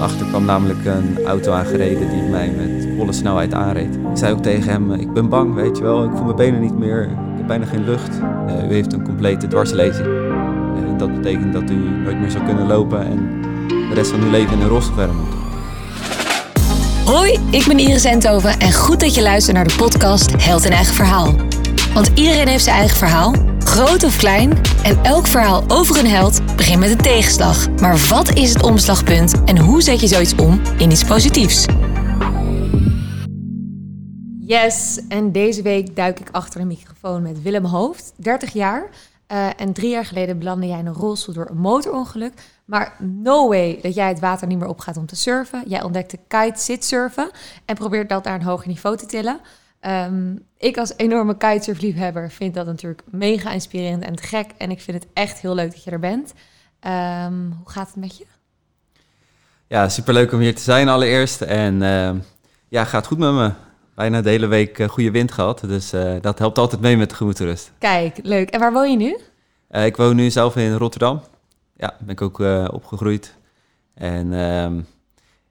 achter kwam namelijk een auto aangereden die mij met volle snelheid aanreed. Ik zei ook tegen hem, ik ben bang, weet je wel, ik voel mijn benen niet meer, ik heb bijna geen lucht. Uh, u heeft een complete dwarslezing. En dat betekent dat u nooit meer zou kunnen lopen en de rest van uw leven in een rolstoel moet. Hoi, ik ben Iris Enthoven en goed dat je luistert naar de podcast Held in Eigen Verhaal. Want iedereen heeft zijn eigen verhaal, groot of klein, en elk verhaal over een held begint met een tegenslag. Maar wat is het omslagpunt en hoe zet je zoiets om in iets positiefs? Yes, en deze week duik ik achter een microfoon met Willem Hoofd, 30 jaar. Uh, en drie jaar geleden belandde jij in een rolstoel door een motorongeluk. Maar no way dat jij het water niet meer opgaat om te surfen. Jij ontdekte kite sit surfen en probeert dat naar een hoger niveau te tillen. Um, ik als enorme kitesurfliefhebber vind dat natuurlijk mega inspirerend en gek. En ik vind het echt heel leuk dat je er bent. Um, hoe gaat het met je? Ja, superleuk om hier te zijn allereerst. En uh, ja, gaat goed met me. Bijna de hele week uh, goede wind gehad. Dus uh, dat helpt altijd mee met de gemoedsrust. Kijk, leuk. En waar woon je nu? Uh, ik woon nu zelf in Rotterdam. Ja, ben ik ook opgegroeid. En,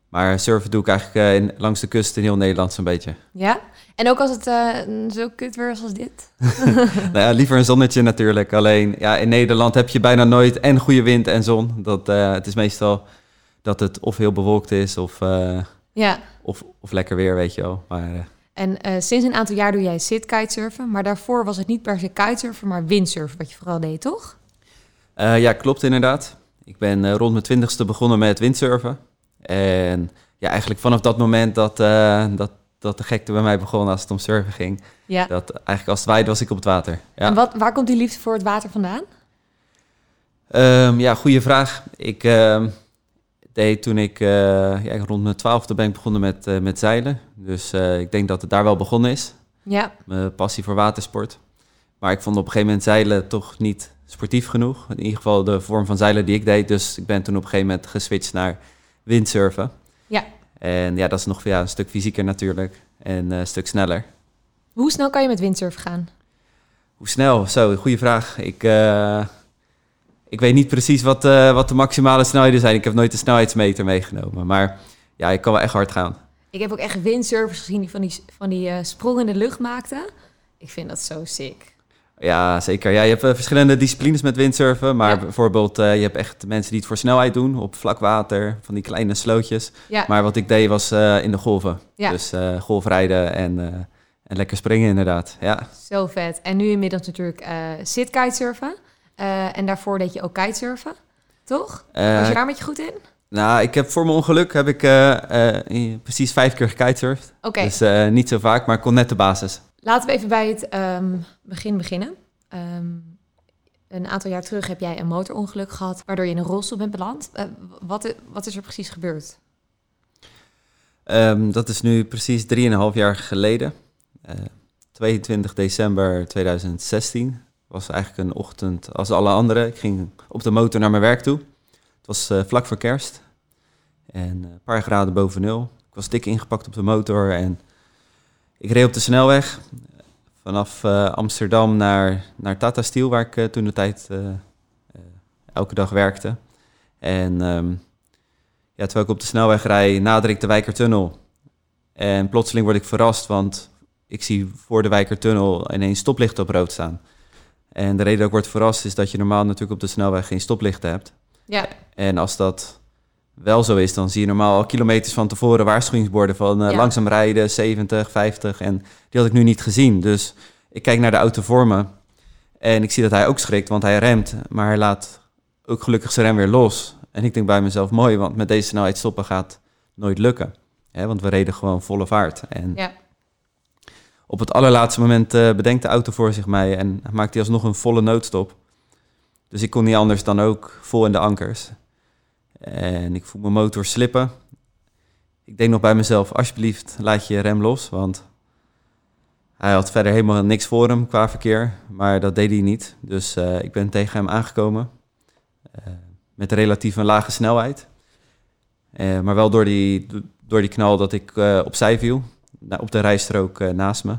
maar surfen doe ik eigenlijk in, langs de kust in heel Nederland zo'n beetje. Ja? En ook als het uh, zo kut weer is als dit? nou ja, liever een zonnetje natuurlijk. Alleen ja, in Nederland heb je bijna nooit en goede wind en zon. Dat, uh, het is meestal dat het of heel bewolkt is of, ja. of, of lekker weer, weet je wel. Maar, en sinds een aantal jaar doe jij sit kitesurfen. Maar daarvoor was het niet per se kitesurfen, maar windsurfen wat je vooral deed, toch? ja, klopt inderdaad. Ik ben rond mijn twintigste begonnen met windsurfen. En ja, eigenlijk vanaf dat moment dat, dat dat de gekte bij mij begon als het om surfen ging. Ja. Dat eigenlijk als het waaide was ik op het water. Ja. En wat, waar komt die liefde voor het water vandaan? Um, ja, goede vraag. Ik uh, deed toen ik uh, ja, rond mijn twaalfde ben ik begonnen met, uh, met zeilen. Dus ik denk dat het daar wel begonnen is. Ja. Mijn passie voor watersport. Maar ik vond op een gegeven moment zeilen toch niet sportief genoeg. In ieder geval de vorm van zeilen die ik deed. Dus ik ben toen op een gegeven moment geswitcht naar windsurfen. Ja. En ja, dat is nog ja, een stuk fysieker natuurlijk en uh, een stuk sneller. Hoe snel kan je met windsurf gaan? Hoe snel? Zo, goede vraag. Ik, uh, ik weet niet precies wat, uh, wat de maximale snelheden zijn. Ik heb nooit de snelheidsmeter meegenomen. Maar ja, ik kan wel echt hard gaan. Ik heb ook echt windsurfers gezien die van die, van die uh, sprong in de lucht maakten. Ik vind dat zo sick. Ja, zeker. Ja, je hebt uh, verschillende disciplines met windsurfen. Maar ja. bijvoorbeeld, uh, je hebt echt mensen die het voor snelheid doen op vlak water, van die kleine slootjes. Ja. Maar wat ik deed was uh, in de golven. Ja. Dus golfrijden en, en lekker springen inderdaad. Ja. Zo vet. En nu inmiddels natuurlijk zit kitesurfen. en daarvoor deed je ook kitesurfen, toch? Was je daar met je goed in? Nou, ik heb voor mijn ongeluk heb ik precies vijf keer gekitesurfd. Okay. Dus niet zo vaak, maar ik kon net de basis. Laten we even bij het um, begin beginnen. Um, een aantal jaar terug heb jij een motorongeluk gehad, waardoor je in een rolstoel bent beland. Uh, wat, wat, is er precies gebeurd? Um, dat is nu precies 3,5 jaar geleden. Uh, 22 december 2016 was eigenlijk een ochtend als alle anderen. Ik ging op de motor naar mijn werk toe. Het was uh, vlak voor kerst en een paar graden boven nul. Ik was dik ingepakt op de motor en ik reed op de snelweg vanaf uh, Amsterdam naar, naar Tata Steel, waar ik uh, toen de tijd uh, elke dag werkte. En um, ja, terwijl ik op de snelweg rijd, nader ik de Wijkertunnel. En plotseling word ik verrast, want ik zie voor de Wijkertunnel ineens stoplichten op rood staan. En de reden dat ik word verrast is dat je normaal natuurlijk op de snelweg geen stoplichten hebt. Ja. En als dat wel zo is, dan zie je normaal al kilometers van tevoren waarschuwingsborden van uh, langzaam rijden, 70, 50. En die had ik nu niet gezien. Dus ik kijk naar de auto voor me en ik zie dat hij ook schrikt, want hij remt. Maar hij laat ook gelukkig zijn rem weer los. En ik denk bij mezelf, mooi, want met deze snelheid stoppen gaat nooit lukken. Hè, want we reden gewoon volle vaart. En ja. op het allerlaatste moment uh, bedenkt de auto voor zich mij en maakt hij alsnog een volle noodstop. Dus ik kon niet anders dan ook vol in de ankers. En ik voel mijn motor slippen. Ik denk nog bij mezelf, alsjeblieft, laat je rem los. Want hij had verder helemaal niks voor hem qua verkeer. Maar dat deed hij niet. Dus uh, ik ben tegen hem aangekomen. Uh, met relatief een lage snelheid. Uh, maar wel door die, door die knal dat ik opzij viel. Op de rijstrook naast me.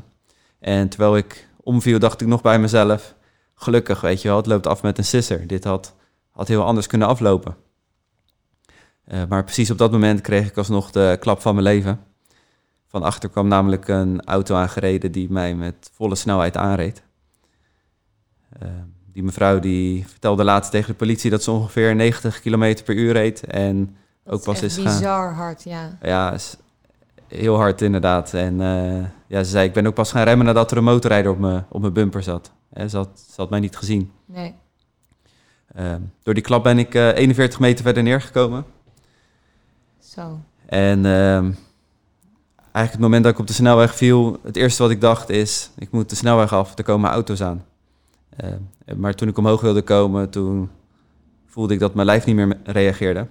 En terwijl ik omviel, dacht ik nog bij mezelf... Gelukkig, weet je wel, het loopt af met een sisser. Dit had, had heel anders kunnen aflopen. Eh, maar precies op dat moment kreeg ik alsnog de klap van mijn leven. Van achter kwam namelijk een auto aangereden die mij met volle snelheid aanreed. Eh, die mevrouw die vertelde laatst tegen de politie dat ze ongeveer 90 km per uur reed. En Dat ook pas is gaan. bizar hard, ja. Ja, heel hard inderdaad. En eh, ja, ze zei, ik ben ook pas gaan remmen nadat er een motorrijder op mijn, op mijn bumper zat. Ze, had, ze had mij niet gezien. Nee. Eh, door die klap ben ik eh, 41 meter verder neergekomen. Zo. En ehm, eigenlijk het moment dat ik op de snelweg viel, het eerste wat ik dacht is, ik moet de snelweg af, er komen auto's aan. Eh, maar toen ik omhoog wilde komen, toen voelde ik dat mijn lijf niet meer reageerde.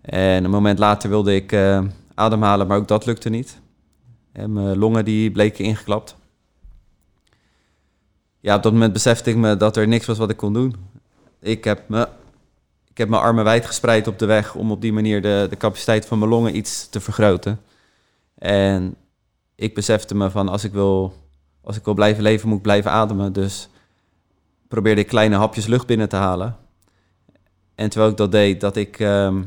En een moment later wilde ik eh, ademhalen, maar ook dat lukte niet. En mijn longen die bleken ingeklapt. Ja, op dat moment besefte ik me dat er niks was wat ik kon doen. Ik heb, me, ik heb mijn armen wijd gespreid op de weg om op die manier de, de capaciteit van mijn longen iets te vergroten. En ik besefte me van als ik wil, als ik wil blijven leven, moet ik blijven ademen. Dus probeerde ik kleine hapjes lucht binnen te halen. En terwijl ik dat deed, dat ik ehm,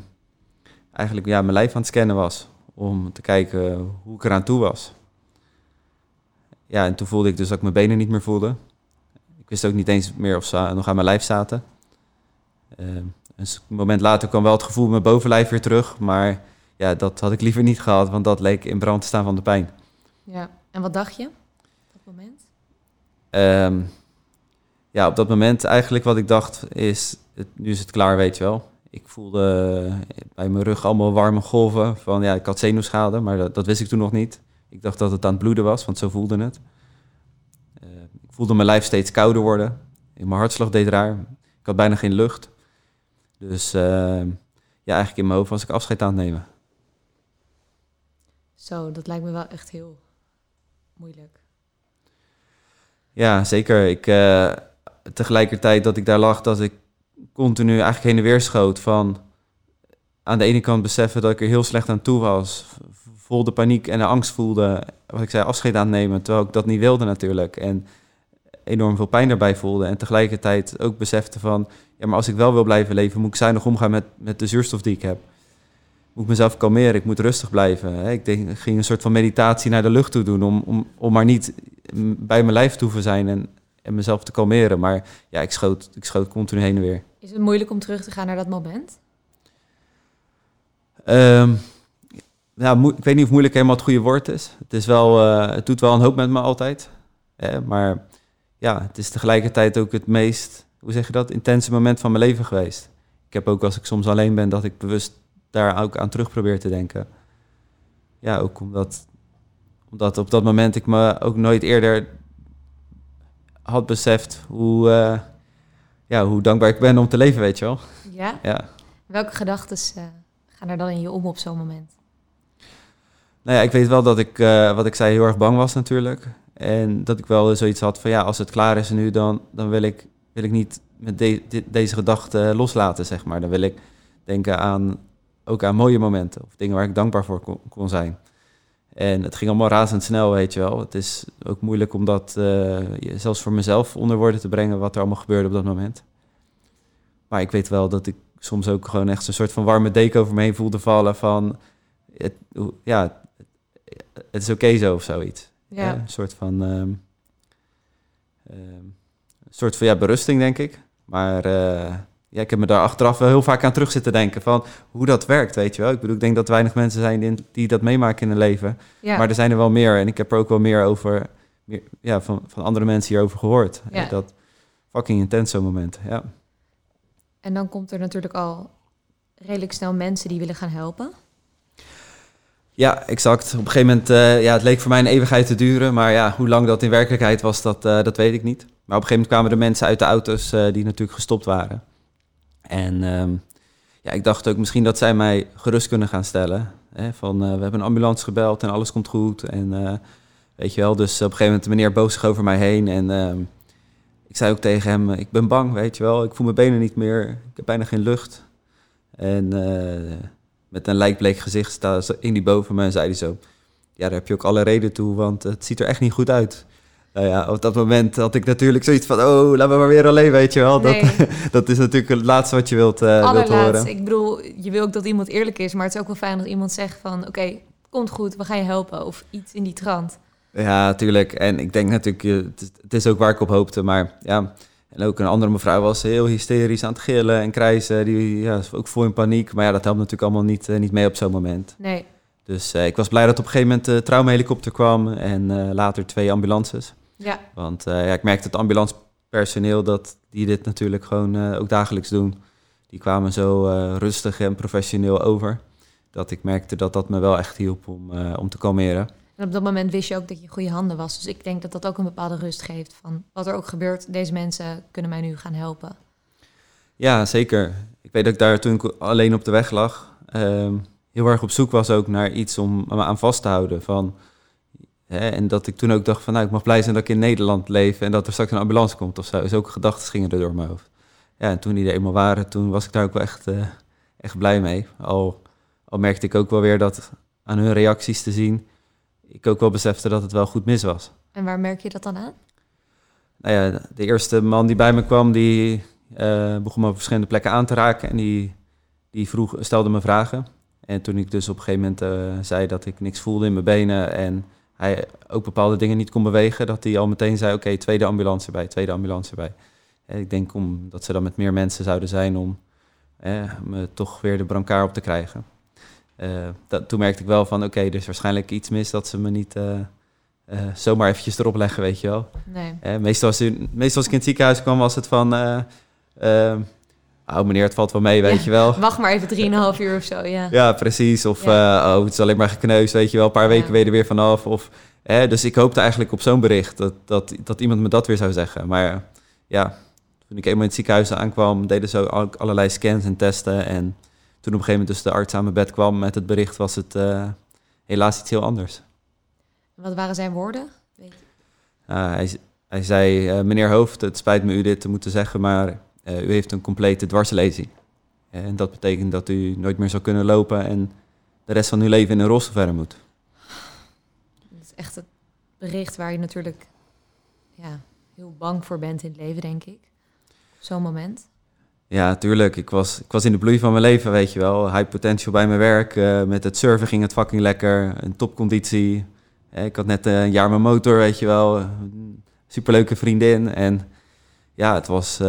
eigenlijk ja, mijn lijf aan het scannen was. Om te kijken hoe ik eraan toe was. Ja, en toen voelde ik dus dat ik mijn benen niet meer voelde. Ik wist ook niet eens meer of ze nog aan mijn lijf zaten. Ehm, een s- moment later kwam wel het gevoel in mijn bovenlijf weer terug. Maar ja, dat had ik liever niet gehad, want dat leek in brand te staan van de pijn. Ja. En wat dacht je op dat moment? Ehm, ja, op dat moment eigenlijk wat ik dacht is, het, nu is het klaar, weet je wel. Ik voelde bij mijn rug allemaal warme golven van, ja, ik had zenuwschade, maar dat, dat wist ik toen nog niet. Ik dacht dat het aan het bloeden was, want zo voelde het. Eh, ik voelde mijn lijf steeds kouder worden. Mijn hartslag deed raar. Ik had bijna geen lucht. Dus ehm, ja, eigenlijk in mijn hoofd was ik afscheid aan het nemen. Zo, dat lijkt me wel echt heel moeilijk. Ja, zeker. Ik, eh, tegelijkertijd dat ik daar lag, dat ik continu eigenlijk heen en weer schoot van aan de ene kant beseffen dat ik er heel slecht aan toe was, vol de paniek en de angst voelde, wat ik zei, afscheid aan het nemen, terwijl ik dat niet wilde natuurlijk en enorm veel pijn daarbij voelde en tegelijkertijd ook besefte van, ja, maar als ik wel wil blijven leven, moet ik zuinig omgaan met, met de zuurstof die ik heb. Moet ik mezelf kalmeren, ik moet rustig blijven. Hè. Ik, denk, ik ging een soort van meditatie naar de lucht toe doen om, om, om maar niet mm, bij mijn lijf te hoeven zijn en, en mezelf te kalmeren. Maar ja, ik schoot, ik schoot continu heen en weer. Is het moeilijk om terug te gaan naar dat moment? Ja, moe- ik weet niet of moeilijk helemaal het goede woord is. Het, is wel, eh, het doet wel een hoop met me altijd. Hè, maar ja, het is tegelijkertijd ook het meest, hoe zeg je dat, intense moment van mijn leven geweest. Ik heb ook als ik soms alleen ben, dat ik bewust daar ook aan terug probeer te denken. Ja, ook omdat, omdat op dat moment ik me ook nooit eerder had beseft hoe, eh, ja, hoe dankbaar ik ben om te leven, weet je wel. Ja. Ja. Welke gedachten gaan er dan in je om op zo'n moment? Nou ja, ik weet wel dat ik, eh, wat ik zei, heel erg bang was natuurlijk. En dat ik wel zoiets had van, ja, als het klaar is nu, dan, dan wil, ik, wil ik niet met deze gedachten loslaten, zeg maar. Dan wil ik denken aan, ook aan mooie momenten of dingen waar ik dankbaar voor kon, zijn. En het ging allemaal razendsnel, weet je wel. Het is ook moeilijk om dat eh, zelfs voor mezelf onder woorden te brengen, wat er allemaal gebeurde op dat moment. Maar ik weet wel dat ik soms ook gewoon echt een soort van warme deken over me heen voelde vallen van... Het, ja, het is oké zo of zoiets. Ja. Een soort van, een soort van ja, berusting, denk ik. Maar eh, ja, ik heb me daar achteraf wel heel vaak aan terug zitten denken van hoe dat werkt, weet je wel. Ik bedoel, ik denk dat weinig mensen zijn die, die dat meemaken in hun leven. ja. Maar er zijn er wel meer en ik heb er ook wel meer over, meer, ja, van, van andere mensen hierover gehoord. Ja. Dat fucking intens zo'n moment, ja. En dan komt er natuurlijk al redelijk snel mensen die willen gaan helpen. Ja, exact. Op een gegeven moment, eh, ja, het leek voor mij een eeuwigheid te duren. Maar ja, hoe lang dat in werkelijkheid was, dat, eh, dat weet ik niet. Maar op een gegeven moment kwamen er mensen uit de auto's eh, die natuurlijk gestopt waren. En ehm, ja, ik dacht ook misschien dat zij mij gerust kunnen gaan stellen. Hè, van, we hebben een ambulance gebeld en alles komt goed. En weet je wel, dus op een gegeven moment de meneer boog zich over mij heen. En ehm, ik zei ook tegen hem, ik ben bang, weet je wel. Ik voel mijn benen niet meer, ik heb bijna geen lucht. En... met een lijkbleek gezicht staan, hing die boven me en zei hij zo... Ja, daar heb je ook alle reden toe, want het ziet er echt niet goed uit. Nou ja, op dat moment had ik natuurlijk zoiets van... oh, laat me maar weer alleen, weet je wel. Nee. Dat, dat is natuurlijk het laatste wat je wilt, wilt Allerlaatst. horen. Ik bedoel, je wil ook dat iemand eerlijk is, maar het is ook wel fijn dat iemand zegt van, oké, komt goed, we gaan je helpen. Of iets in die trant. Ja, natuurlijk. En ik denk natuurlijk, het is ook waar ik op hoopte. Maar ja, en ook een andere mevrouw was heel hysterisch aan het gillen en krijzen. Die ja, was ook vol in paniek. Maar ja, dat helpt natuurlijk allemaal niet, eh, niet mee op zo'n moment. Nee, Dus eh, ik was blij dat op een gegeven moment de traumahelikopter kwam. En eh, later twee ambulances. ja, Want ja, ik merkte het ambulancepersoneel dat die dit natuurlijk gewoon ook dagelijks doen. Die kwamen zo rustig en professioneel over. Dat ik merkte dat dat me wel echt hielp om, om te kalmeren. En op dat moment wist je ook dat je in goede handen was. Dus ik denk dat dat ook een bepaalde rust geeft. Van wat er ook gebeurt, deze mensen kunnen mij nu gaan helpen. Ja, zeker. Ik weet dat ik daar toen ik alleen op de weg lag, ehm, heel erg op zoek was ook naar iets om me aan vast te houden. Van, hè, en dat ik toen ook dacht van, nou, ik mag blij zijn dat ik in Nederland leef en dat er straks een ambulance komt of zo. Zulke gedachten gingen er door mijn hoofd. Ja, en toen die er eenmaal waren, toen was ik daar ook wel echt, eh, echt blij mee. Al, al merkte ik ook wel weer dat aan hun reacties te zien, ik ook wel besefte dat het wel goed mis was. En waar merk je dat dan aan? Nou ja, de eerste man die bij me kwam, die eh, begon me op verschillende plekken aan te raken. En die, die vroeg, stelde me vragen. En toen ik dus op een gegeven moment eh, zei dat ik niks voelde in mijn benen... en hij ook bepaalde dingen niet kon bewegen... dat hij al meteen zei, oké, tweede ambulance erbij, tweede ambulance erbij. En ik denk om, dat ze dan met meer mensen zouden zijn om eh, me toch weer de brancard op te krijgen. Eh, dat, toen merkte ik wel van, oké, er is waarschijnlijk iets mis... dat ze me niet eh, zomaar eventjes erop leggen, weet je wel. Nee. Meestal, als, u- meestal als ik in het ziekenhuis kwam, was het van... eh eh, oh meneer, het valt wel mee, weet Ja. je wel. Wacht maar even 3,5 uur of zo, ja. Ja, precies. Of oh, het is alleen maar gekneusd, weet je wel. Een paar Ja. weken ben je er weer vanaf. Of, dus ik hoopte eigenlijk op zo'n bericht dat, dat, dat iemand me dat weer zou zeggen. Maar ja, toen ik eenmaal in het ziekenhuis aankwam, deden ze ook allerlei scans en testen. En toen op een gegeven moment dus de arts aan mijn bed kwam met het bericht, was het eh, helaas iets heel anders. Wat waren zijn woorden? Weet je. Uh, hij, hij zei, eh, meneer Hoofd, het spijt me u dit te moeten zeggen, maar eh, u heeft een complete dwarslezing. En dat betekent dat u nooit meer zou kunnen lopen en de rest van uw leven in een rolstoel verder moet. Dat is echt het bericht waar je natuurlijk ja, heel bang voor bent in het leven, denk ik. Op zo'n moment. Ja, tuurlijk. Ik was, ik was in de bloei van mijn leven, weet je wel. High potential bij mijn werk. eh, met het surfen ging het fucking lekker. Een topconditie. Eh, ik had net eh, een jaar mijn motor, weet je wel. Superleuke vriendin. En ja, het was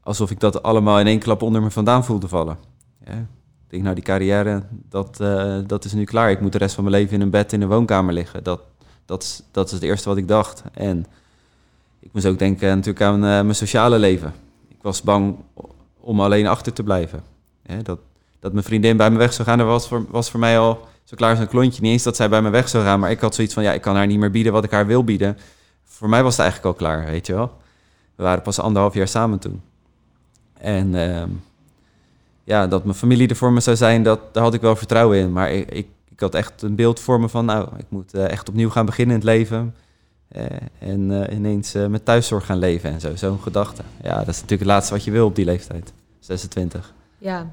alsof ik dat allemaal in één klap onder me vandaan voelde vallen. Ja. Ik denk, nou, die carrière, dat, dat is nu klaar. Ik moet de rest van mijn leven in een bed in een woonkamer liggen. Dat, dat, is, dat is het eerste wat ik dacht. En ik moest ook denken natuurlijk aan mijn sociale leven. Was bang om alleen achter te blijven. Hè, dat, dat mijn vriendin bij me weg zou gaan, dat was voor, was voor mij al zo klaar als een klontje. Niet eens dat zij bij me weg zou gaan, maar ik had zoiets van, ja, ik kan haar niet meer bieden wat ik haar wil bieden. Voor mij was het eigenlijk al klaar, weet je wel. We waren pas anderhalf jaar samen toen. En ehm, ja, dat mijn familie er voor me zou zijn, dat, daar had ik wel vertrouwen in. Maar ik, ik, ik had echt een beeld voor me van, nou, ik moet eh, echt opnieuw gaan beginnen in het leven. Eh, en eh, ineens eh, met thuiszorg gaan leven en zo. Zo'n gedachte. Ja, dat is natuurlijk het laatste wat je wil op die leeftijd. 26. Ja,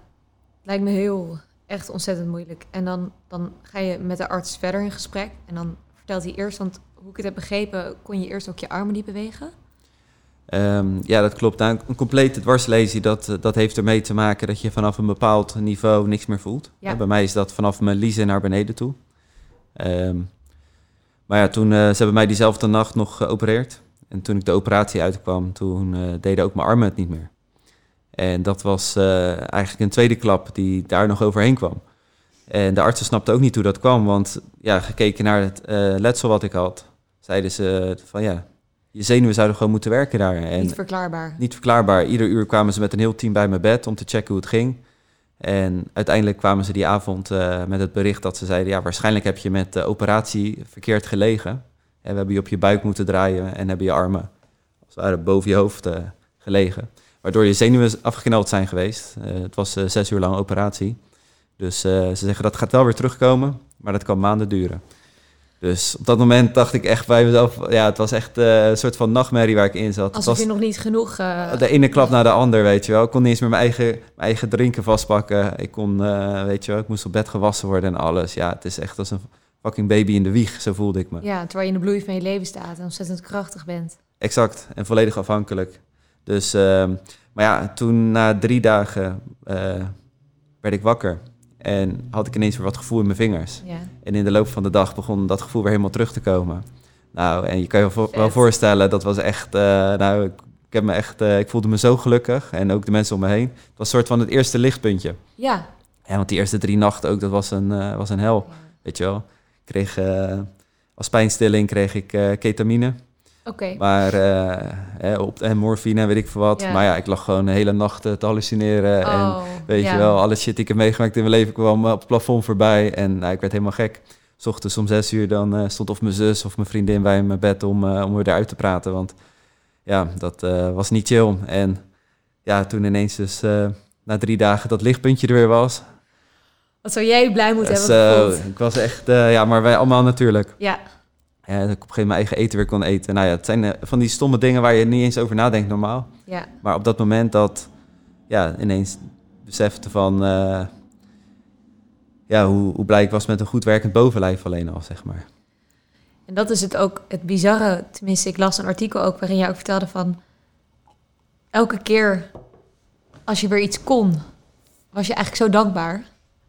lijkt me heel, echt ontzettend moeilijk. En dan, dan ga je met de arts verder in gesprek. En dan vertelt hij eerst, want hoe ik het heb begrepen, kon je eerst ook je armen niet bewegen. Ehm, ja, dat klopt. Nou, een complete dwarslesie, dat, dat heeft ermee te maken dat je vanaf een bepaald niveau niks meer voelt. Ja. Bij mij is dat vanaf mijn liezen naar beneden toe. Ehm, maar ja, toen, eh, ze hebben mij diezelfde nacht nog geopereerd. En toen ik de operatie uitkwam, toen eh, deden ook mijn armen het niet meer. En dat was eh, eigenlijk een tweede klap die daar nog overheen kwam. En de artsen snapten ook niet hoe dat kwam, want ja, gekeken naar het letsel wat ik had, zeiden ze van ja, je zenuwen zouden gewoon moeten werken daar. En niet verklaarbaar. niet verklaarbaar. Ieder uur kwamen ze met een heel team bij mijn bed om te checken hoe het ging. En uiteindelijk kwamen ze die avond eh, met het bericht dat ze zeiden... ja, waarschijnlijk heb je met de operatie verkeerd gelegen. En we hebben je op je buik moeten draaien en hebben je armen... als ware boven je hoofd eh, gelegen. Waardoor je zenuwen afgekneld zijn geweest. Eh, het was zes uur lang operatie. Dus ze zeggen dat gaat wel weer terugkomen, maar dat kan maanden duren. Dus op dat moment dacht ik echt bij mezelf... ja, het was echt eh, een soort van nachtmerrie waar ik in zat. Alsof was, je nog niet genoeg... eh, de ene klap naar de ander, weet je wel. Ik kon niet eens meer mijn eigen, mijn eigen drinken vastpakken. Ik kon, eh, weet je wel, ik moest op bed gewassen worden en alles. Ja, het is echt als een fucking baby in de wieg. Zo voelde ik me. Ja, terwijl je in de bloei van je leven staat en ontzettend krachtig bent. Exact. En volledig afhankelijk. Dus, ehm, maar ja, toen na drie dagen werd ik wakker. En had ik ineens weer wat gevoel in mijn vingers. Ja. En in de loop van de dag begon dat gevoel weer helemaal terug te komen. Nou, en je kan je wel, voorstellen, dat was echt... eh, nou, ik, ik, heb me echt, eh, ik voelde me zo gelukkig. En ook de mensen om me heen. Het was een soort van het eerste lichtpuntje. Ja. Ja, want die eerste drie nachten ook, dat was een, eh, was een hel. Weet je wel. Ik kreeg als pijnstilling kreeg ik ketamine. Oké. Maar, eh, hè, op, en morfine en weet ik veel wat. Maar ja, ik lag gewoon de hele nacht eh, te hallucineren. En Oh, weet ja. je wel, alle shit die ik heb meegemaakt in mijn leven kwam op het plafond voorbij. En nou, ik werd helemaal gek. 's ochtends om zes uur dan eh, stond of mijn zus of mijn vriendin bij mijn bed om, eh, om weer eruit te praten. Want ja, dat eh, was niet chill. En ja, toen ineens dus eh, na drie dagen dat lichtpuntje er weer was. Wat zou jij blij moeten hebben gevoeld? ik was echt, eh, ja, maar wij allemaal natuurlijk. Ja. Ja, dat ik op een gegeven moment mijn eigen eten weer kon eten. Nou ja, het zijn eh, van die stomme dingen waar je niet eens over nadenkt normaal. Ja. Maar op dat moment dat, ja, ineens besefte van, eh, ja, hoe, hoe blij ik was met een goed werkend bovenlijf alleen al, zeg maar. En dat is het ook, het bizarre. Tenminste, ik las een artikel ook waarin jij ook vertelde van... Elke keer als je weer iets kon, was je eigenlijk zo dankbaar.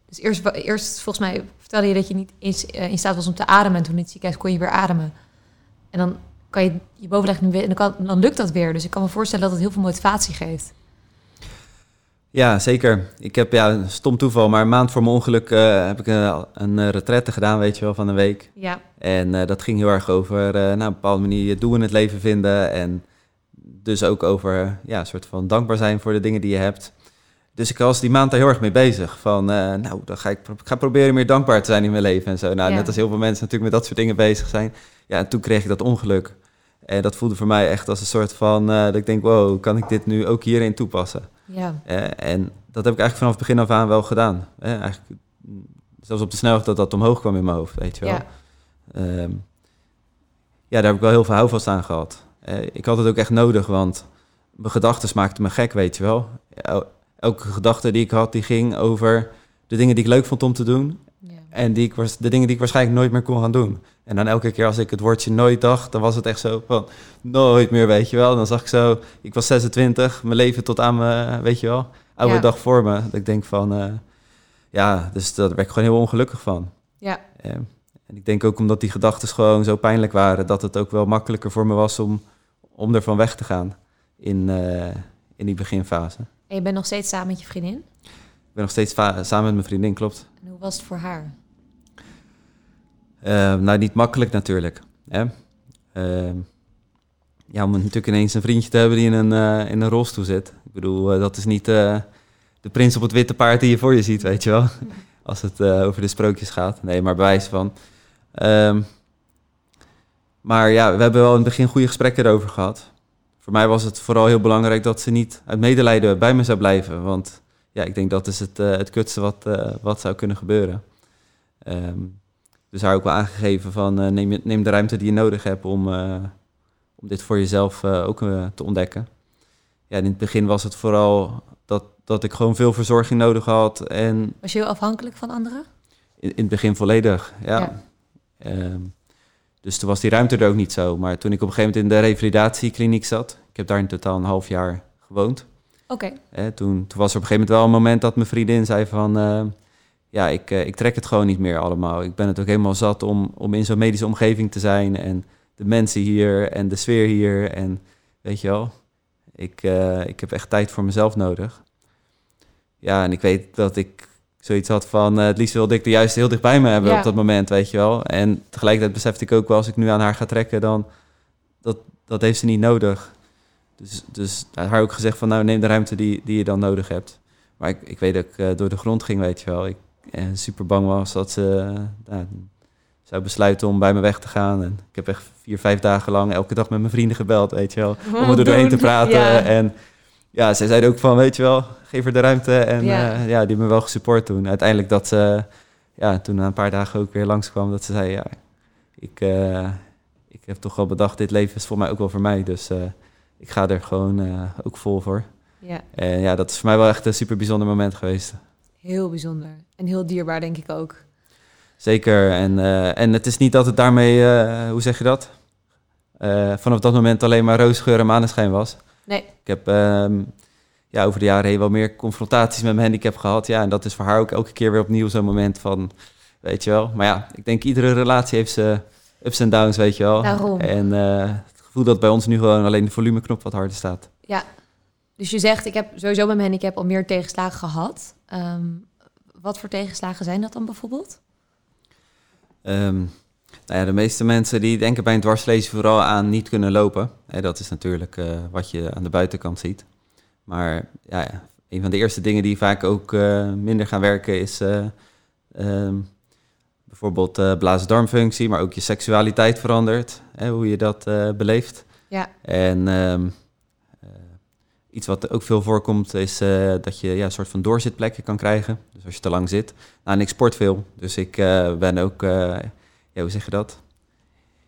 Dus eerst, eerst volgens mij vertelde je dat je niet eens eh, in staat was om te ademen. En toen in het ziekenhuis kon je weer ademen. En dan kan je je bovenlijf nu weer... En dan, kan, dan lukt dat weer. Dus ik kan me voorstellen dat het heel veel motivatie geeft. Ja, zeker. Ik heb, ja, stom toeval, maar een maand voor mijn ongeluk eh, heb ik eh, een retraite gedaan, weet je wel, van een week. Ja. En dat ging heel erg over, nou, op een bepaalde manier je doel in het leven vinden. En dus ook over, ja, een soort van dankbaar zijn voor de dingen die je hebt. Dus ik was die maand daar heel erg mee bezig. Van, eh, nou, dan ga ik, pro- ik ga proberen meer dankbaar te zijn in mijn leven en zo. Nou, Ja. net als heel veel mensen natuurlijk met dat soort dingen bezig zijn. Ja, en toen kreeg ik dat ongeluk. En dat voelde voor mij echt als een soort van, eh, dat ik denk, wow, kan ik dit nu ook hierin toepassen? Ja. Eh, en dat heb ik eigenlijk vanaf het begin af aan wel gedaan. Eigenlijk, mm, zelfs op de snelweg dat dat omhoog kwam in mijn hoofd, weet je wel. Ja. Ehm, ja, daar heb ik wel heel veel houvast aan gehad. Eh, ik had het ook echt nodig, want mijn gedachten maakten me gek, weet je wel. El- elke gedachte die ik had, die ging over de dingen die ik leuk vond om te doen. ja. En die ik, was- de dingen die ik waarschijnlijk nooit meer kon gaan doen. En dan elke keer als ik het woordje nooit dacht, dan was het echt zo van nooit meer, weet je wel. Dan zag ik zo, ik was 26, mijn leven tot aan mijn, weet je wel, oude Ja. dag voor me. Dat ik denk van, eh, ja, dus daar werd ik gewoon heel ongelukkig van. Ja. En ik denk ook omdat die gedachten gewoon zo pijnlijk waren, dat het ook wel makkelijker voor me was om, om ervan weg te gaan in, eh, in die beginfase. En je bent nog steeds samen met je vriendin. Ik ben nog steeds samen met mijn vriendin, klopt. En hoe was het voor haar? Eh, nou, niet makkelijk natuurlijk. Hè? Ehm, ja, om natuurlijk ineens een vriendje te hebben die in een, eh, in een rolstoel zit. Ik bedoel, eh, dat is niet eh, de prins op het witte paard die je voor je ziet, weet je wel. Als het over de sprookjes gaat. Nee, maar bewijs van. Ehm, maar ja, we hebben wel in het begin goede gesprekken erover gehad. Voor mij was het vooral heel belangrijk dat ze niet uit medelijden bij me zou blijven. Want ja, ik denk dat is het, eh, het kutste wat, eh, wat zou kunnen gebeuren. Ehm, dus haar ook wel aangegeven van eh, neem, neem de ruimte die je nodig hebt om, om dit voor jezelf ook te ontdekken. Ja, in het begin was het vooral dat, dat ik gewoon veel verzorging nodig had. En Was je heel afhankelijk van anderen? in, in het begin volledig, ja. Ja. Ehm, dus toen was die ruimte er ook niet zo. Maar toen ik op een gegeven moment in de revalidatiekliniek zat... ik heb daar in totaal een half jaar gewoond... Oké. Toen, toen was er op een gegeven moment wel een moment dat mijn vriendin zei van... eh, ja, ik, eh, ik trek het gewoon niet meer allemaal. Ik ben het ook helemaal zat om, om in zo'n medische omgeving te zijn... en de mensen hier en de sfeer hier en weet je wel... Ik, eh, ik heb echt tijd voor mezelf nodig. Ja, en ik weet dat ik zoiets had van... eh, het liefst wilde ik de juist heel dicht bij me hebben Ja. op dat moment, weet je wel. En tegelijkertijd besefte ik ook wel... als ik nu aan haar ga trekken, dan... dat, dat heeft ze niet nodig. Dus, dus haar ook gezegd van... nou, neem de ruimte die, die je dan nodig hebt. Maar ik, ik weet dat ik eh, door de grond ging, weet je wel. Ik eh, super bang was dat ze nou, zou besluiten om bij me weg te gaan. En ik heb echt vier, vijf dagen lang elke dag met mijn vrienden gebeld, weet je wel. Om er doorheen te praten. Ja. En ja, zij zeiden ook van, weet je wel, geef haar de ruimte. En Ja. ja, ja die hebben me wel gesupport toen. Uiteindelijk dat ze, ja, toen na een paar dagen ook weer langskwam, dat ze zei, ja, ik, eh, ik heb toch wel bedacht, dit leven is voor mij ook wel voor mij. Dus eh, ik ga er gewoon eh, ook vol voor. Ja, En ja, dat is voor mij wel echt een super bijzonder moment geweest. heel bijzonder. En heel dierbaar, denk ik ook. Zeker. En, eh, en het is niet dat het daarmee, eh, hoe zeg je dat? Eh, vanaf dat moment alleen maar roosgeur en maneschijn was. Nee. Ik heb ehm, ja, over de jaren heen wel meer confrontaties met mijn handicap gehad. Ja, en dat is voor haar ook elke keer weer opnieuw zo'n moment van, weet je wel. Maar ja, ik denk iedere relatie heeft ze ups en downs, weet je wel. Daarom. En eh, het gevoel dat bij ons nu gewoon alleen de volumeknop wat harder staat. Ja. Dus je zegt, ik heb sowieso met mijn handicap al meer tegenslagen gehad. Ehm, wat voor tegenslagen zijn dat dan bijvoorbeeld? Ehm, nou ja, de meeste mensen die denken bij een dwarslezen vooral aan niet kunnen lopen. Dat is natuurlijk eh, wat je aan de buitenkant ziet. Maar ja, een van de eerste dingen die vaak ook eh, minder gaan werken is eh, ehm, bijvoorbeeld uh, blazen-darmfunctie, maar ook je seksualiteit verandert. Hè, hoe je dat beleeft. Ja. En ehm, eh, iets wat ook veel voorkomt is dat je ja, een soort van doorzitplekken kan krijgen. Dus als je te lang zit. Nou, en ik sport veel, dus ik ben ook, ja, hoe zeg je dat?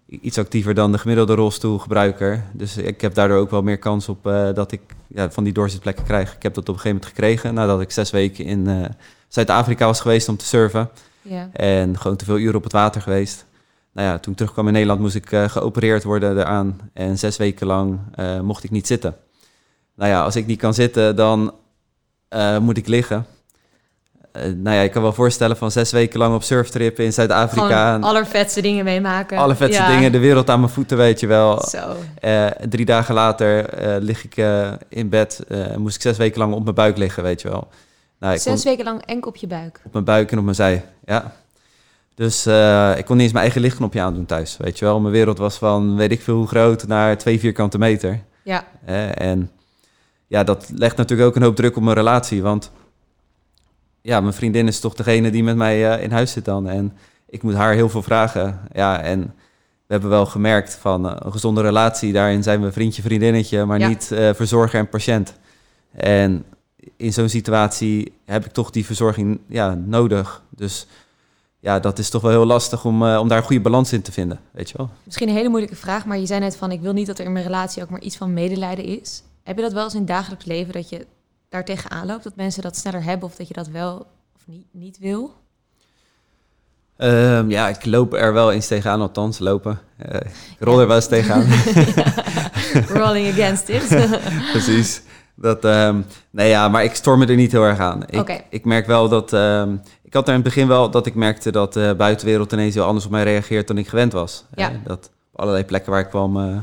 Iets actiever dan de gemiddelde rolstoelgebruiker. Dus ik heb daardoor ook wel meer kans op eh, dat ik ja, van die doorzitplekken krijg. Ik heb dat op een gegeven moment gekregen nadat ik zes weken in eh, Zuid-Afrika was geweest om te surfen. Ja. En gewoon te veel uren op het water geweest. Nou ja, toen ik terugkwam in Nederland moest ik eh, geopereerd worden eraan. En zes weken lang mocht ik niet zitten. Nou ja, als ik niet kan zitten, dan moet ik liggen. Eh, nou ja, ik kan wel voorstellen van zes weken lang op surftrip in Zuid-Afrika. En allervetste dingen meemaken. Alle vetste Ja. dingen, de wereld aan mijn voeten, weet je wel. Zo. Eh, drie dagen later eh, lig ik in bed. eh, moest ik zes weken lang op mijn buik liggen, weet je wel. Nou, ik kon- Zes weken lang enkel op je buik. op mijn buik en op mijn zij. Ja. Dus ik kon niet eens mijn eigen lichtknopje aandoen thuis. Weet je wel, mijn wereld was van weet ik veel hoe groot naar twee vierkante meter. Ja. En ja, dat legt natuurlijk ook een hoop druk op mijn relatie. Want ja, mijn vriendin is toch degene die met mij eh, in huis zit dan. En ik moet haar heel veel vragen. Ja, en we hebben wel gemerkt van eh, een gezonde relatie. Daarin zijn we vriendje, vriendinnetje, maar Ja. niet eh, verzorger en patiënt. En in zo'n situatie heb ik toch die verzorging ja, nodig. Dus ja, dat is toch wel heel lastig om, om daar een goede balans in te vinden, weet je wel. Misschien een hele moeilijke vraag, maar je zei net van... ik wil niet dat er in mijn relatie ook maar iets van medelijden is. Heb je dat wel eens in het dagelijks leven, dat je daar tegenaan loopt? Dat mensen dat sneller hebben of dat je dat wel of niet, niet wil? Ehm, ja, ik loop er wel eens tegenaan, althans lopen. Eh, ik rol er wel eens tegenaan. Rolling against it. Precies. Dat, ehm, nee, ja, maar ik storm me er niet heel erg aan. Ik, ik merk wel dat... ehm, ik had er in het begin wel dat ik merkte dat de buitenwereld ineens heel anders op mij reageert dan ik gewend was. Ja. Eh, dat op allerlei plekken waar ik kwam, eh,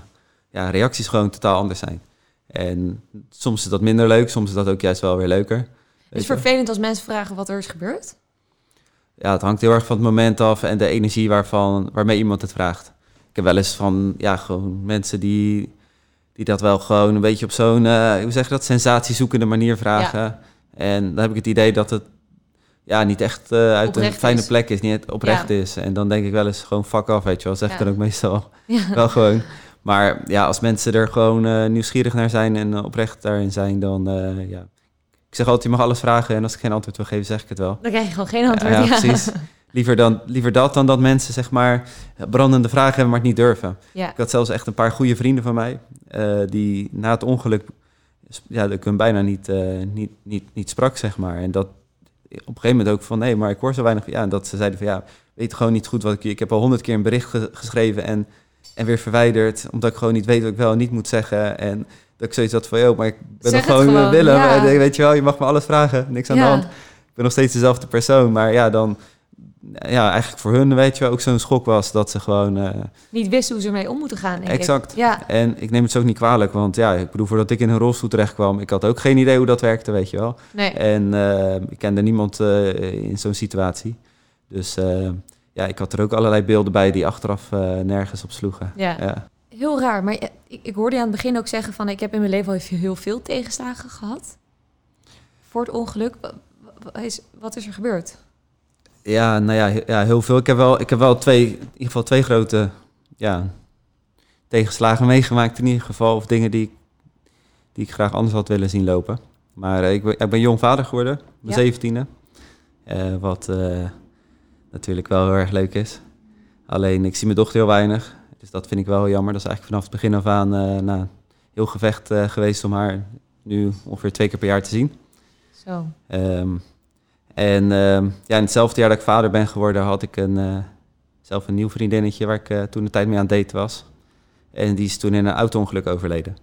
ja, reacties gewoon totaal anders zijn. En soms is dat minder leuk, soms is dat ook juist wel weer leuker. Het is vervelend als mensen vragen wat er is gebeurd. Ja, het hangt heel erg van het moment af en de energie waarvan, waarmee iemand het vraagt. Ik heb wel eens van, ja, gewoon mensen die, die dat wel gewoon een beetje op zo'n, eh, hoe zeg je dat, sensatiezoekende manier vragen. En dan heb ik het idee dat het ja, niet echt eh, uit Oprecht een fijne is. plek is, niet oprecht Ja. is. En dan denk ik wel eens gewoon fuck af, weet je wel. Zeg ik Ja. dan ook meestal Ja. wel gewoon. Maar ja, als mensen er gewoon eh, nieuwsgierig naar zijn en eh, oprecht daarin zijn, dan eh, ja. Ik zeg altijd, je mag alles vragen en als ik geen antwoord wil geven, zeg ik het wel. Dan krijg je gewoon geen antwoord. Ja, Ja, precies. Liever, dan, liever dat dan dat mensen zeg maar brandende vragen hebben, maar het niet durven. Ja. Ik had zelfs echt een paar goede vrienden van mij, die na het ongeluk, ja, ik hun bijna niet, niet, niet, niet sprak, zeg maar. En dat op een gegeven moment ook van, nee, maar ik hoor zo weinig. Ja, en dat ze zeiden van, ja, weet gewoon niet goed wat ik... Ik heb al honderd keer een bericht ge- geschreven en, en weer verwijderd, omdat ik gewoon niet weet wat ik wel en niet moet zeggen. En dat ik zoiets had van, joh, maar ik ben nog gewoon, eh, gewoon, Willem. ja. En, eh, weet je wel, je mag me alles vragen, niks aan de hand. Ik ben nog steeds dezelfde persoon, maar ja, dan... Ja, eigenlijk voor hun, weet je wel, ook zo'n schok was dat ze gewoon... eh, Niet wisten hoe ze ermee om moeten gaan, denk Exact. ik. Ja, en ik neem het ze ook niet kwalijk, want ja, ik bedoel, voordat ik in een rolstoel terecht kwam, ik had ook geen idee hoe dat werkte, weet je wel. nee. En ik kende niemand in zo'n situatie. Dus ja, ik had er ook allerlei beelden bij die achteraf eh, nergens op sloegen. Ja. Ja. Heel raar, maar ik, ik hoorde je aan het begin ook zeggen van... ik heb in mijn leven al heel veel tegenslagen gehad. Voor het ongeluk. Wat is er gebeurd? Ja, nou ja, ja, heel veel. Ik heb wel, ik heb wel twee, in ieder geval twee grote ja, tegenslagen meegemaakt in ieder geval. Of dingen die, die ik graag anders had willen zien lopen. Maar eh, ik, ben, ik ben jong vader geworden, mijn Ja. zeventiende. Eh, wat eh, natuurlijk wel heel erg leuk is. Alleen, ik zie mijn dochter heel weinig. Dus dat vind ik wel heel jammer. Dat is eigenlijk vanaf het begin af aan eh nou, een heel gevecht eh, geweest om haar nu ongeveer twee keer per jaar te zien. Zo. Ehm, En ehm, ja, in hetzelfde jaar dat ik vader ben geworden, had ik een, eh, zelf een nieuw vriendinnetje waar ik toen de tijd mee aan het daten was. En die is toen in een auto-ongeluk overleden.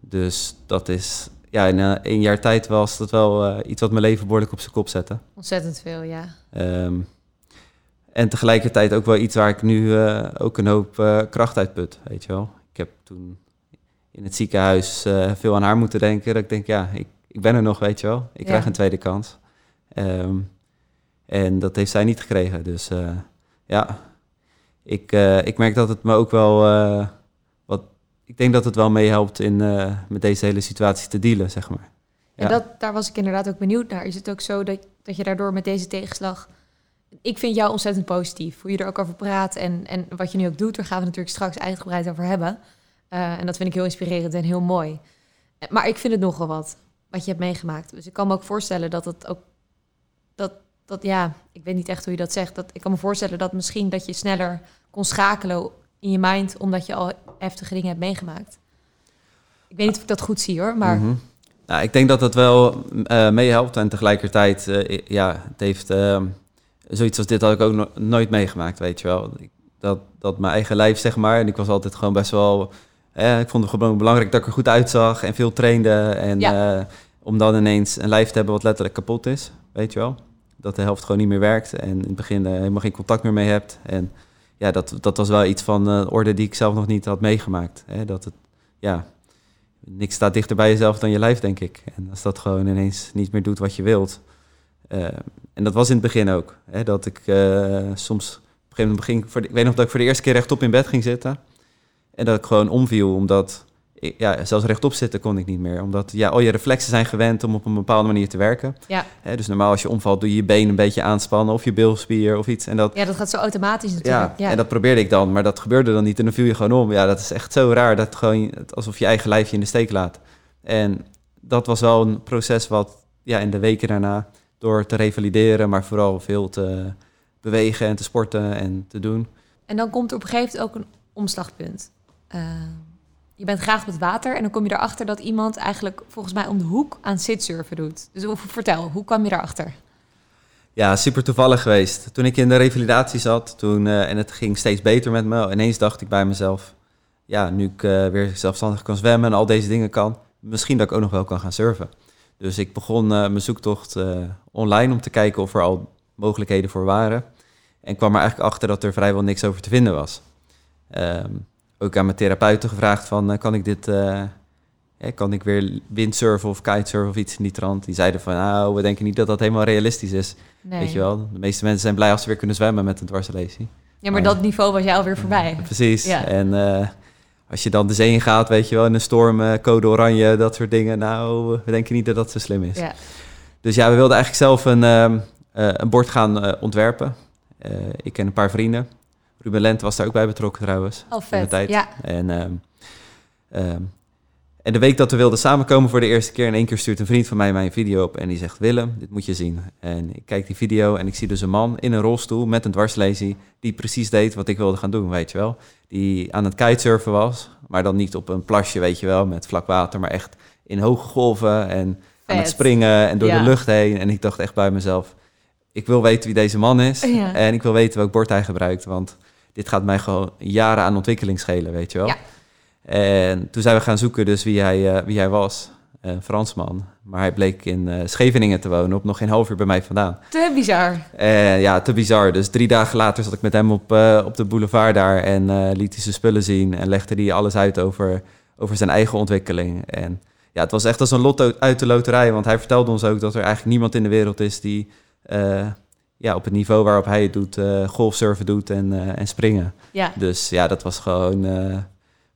Dus dat is, ja, in één jaar tijd was dat wel iets wat mijn leven behoorlijk op zijn kop zette. Ontzettend veel, ja. Ehm, en tegelijkertijd ook wel iets waar ik nu eh, ook een hoop eh, kracht uit put, weet je wel. Ik heb toen in het ziekenhuis eh, veel aan haar moeten denken. Dat ik denk, ja, ik, ik ben er nog, weet je wel. Ik Ja. krijg een tweede kans. Ehm, en dat heeft zij niet gekregen. Dus ja, ik, ik merk dat het me ook wel... wat, ik denk dat het wel meehelpt in met deze hele situatie te dealen, zeg maar. En Ja. dat, daar was ik inderdaad ook benieuwd naar. Is het ook zo dat, dat je daardoor met deze tegenslag... Ik vind jou ontzettend positief. Hoe je er ook over praat en, en wat je nu ook doet. Daar gaan we natuurlijk straks uitgebreid over hebben. Eh, en dat vind ik heel inspirerend en heel mooi. Maar ik vind het nogal wat, wat je hebt meegemaakt. Dus ik kan me ook voorstellen dat het ook... Dat, dat, ja, ik weet niet echt hoe je dat zegt. Dat, ik kan me voorstellen dat misschien dat je sneller kon schakelen in je mind... omdat je al heftige dingen hebt meegemaakt. Ik weet niet of ik dat goed zie hoor, maar... Mhm. Nou, ik denk dat dat wel eh, meehelpt. En tegelijkertijd, eh, ja, het heeft ehm, zoiets als dit had ik ook no- nooit meegemaakt, weet je wel. Dat, dat mijn eigen lijf, zeg maar. En ik was altijd gewoon best wel. eh, ik vond het gewoon belangrijk dat ik er goed uitzag en veel trainde. En eh, om dan ineens een lijf te hebben wat letterlijk kapot is, weet je wel. Dat de helft gewoon niet meer werkt en in het begin eh, helemaal geen contact meer mee hebt. En ja, dat, dat was wel iets van eh, orde die ik zelf nog niet had meegemaakt. Hè? Dat het, ja, niks staat dichter bij jezelf dan je lijf, denk ik. En als dat gewoon ineens niet meer doet wat je wilt. Eh, en dat was in het begin ook. Hè, dat ik eh, soms op een gegeven moment ging. Voor de- ik weet nog dat ik voor de eerste keer rechtop in bed ging zitten. En dat ik gewoon omviel, omdat. Ja, zelfs rechtop zitten kon ik niet meer. Omdat ja, al je reflexen zijn gewend om op een bepaalde manier te werken. Ja. Hè, dus normaal als je omvalt, doe je je been een beetje aanspannen. Of je bilspier of iets. En dat, Ja, dat gaat zo automatisch ja, natuurlijk. Ja, en dat probeerde ik dan, maar dat gebeurde dan niet. En dan viel je gewoon om. Ja, dat is echt zo raar. Dat gewoon, alsof je eigen lijfje in de steek laat. En dat was wel een proces wat ja, in de weken daarna, door te revalideren, maar vooral veel te bewegen en te sporten en te doen. En dan komt er op een gegeven moment ook een omslagpunt. Eh, je bent graag op het water en dan kom je erachter dat iemand eigenlijk volgens mij om de hoek aan sitsurfen doet. Dus vertel, hoe kwam je daarachter? Ja, super toevallig geweest. Toen ik in de revalidatie zat, toen, eh, en het ging steeds beter met me, ineens dacht ik bij mezelf, ja, nu ik eh, weer zelfstandig kan zwemmen en al deze dingen kan, misschien dat ik ook nog wel kan gaan surfen. Dus ik begon eh, mijn zoektocht eh, online om te kijken of er al mogelijkheden voor waren. En kwam er eigenlijk achter dat er vrijwel niks over te vinden was. Ehm, ook aan mijn therapeuten gevraagd van, eh, kan ik dit, kan ik weer windsurfen of kitesurfen of iets in die trant? Die zeiden van, nou, we denken niet dat dat helemaal realistisch is. Nee. Weet je wel, de meeste mensen zijn blij als ze weer kunnen zwemmen met een dwarslesie. Ja, maar dat niveau was jij alweer voorbij. Precies. Ja. En als je dan de zee in gaat, weet je wel, in een storm, eh, code oranje, dat soort dingen. Nou, we denken niet dat dat zo slim is. Ja. Dus ja, we wilden eigenlijk zelf een, ehm, eh, een bord gaan eh, ontwerpen. Ik en een paar vrienden. Ruben Lent was daar ook bij betrokken trouwens. Oh, in de vet. tijd. Ja. En, ehm, ehm, en de week dat we wilden samenkomen voor de eerste keer... in één keer stuurt een vriend van mij mij een video op... en die zegt, Willem, dit moet je zien. En ik kijk die video en ik zie dus een man in een rolstoel... met een dwarslesie die precies deed wat ik wilde gaan doen, weet je wel. Die aan het kitesurfen was, maar dan niet op een plasje, weet je wel... met vlak water, maar echt in hoge golven en aan het springen... en door Ja. de lucht heen. En ik dacht echt bij mezelf... ik wil weten wie deze man is... Ja. en ik wil weten welk bord hij gebruikt, want dit gaat mij gewoon jaren aan ontwikkeling schelen, weet je wel. Ja. En toen zijn we gaan zoeken dus wie hij, eh, wie hij was. Een Fransman. Maar hij bleek in eh, Scheveningen te wonen, op nog geen half uur bij mij vandaan. Te bizar. En ja, te bizar. Dus drie dagen later zat ik met hem op, eh, op de boulevard daar en eh, liet hij zijn spullen zien en legde hij alles uit over, over zijn eigen ontwikkeling. En ja, het was echt als een lotto uit de loterij, want hij vertelde ons ook dat er eigenlijk niemand in de wereld is die eh, ja, op het niveau waarop hij het doet, eh, golfsurfen doet en, eh, en springen. Ja. Dus ja, dat was gewoon eh,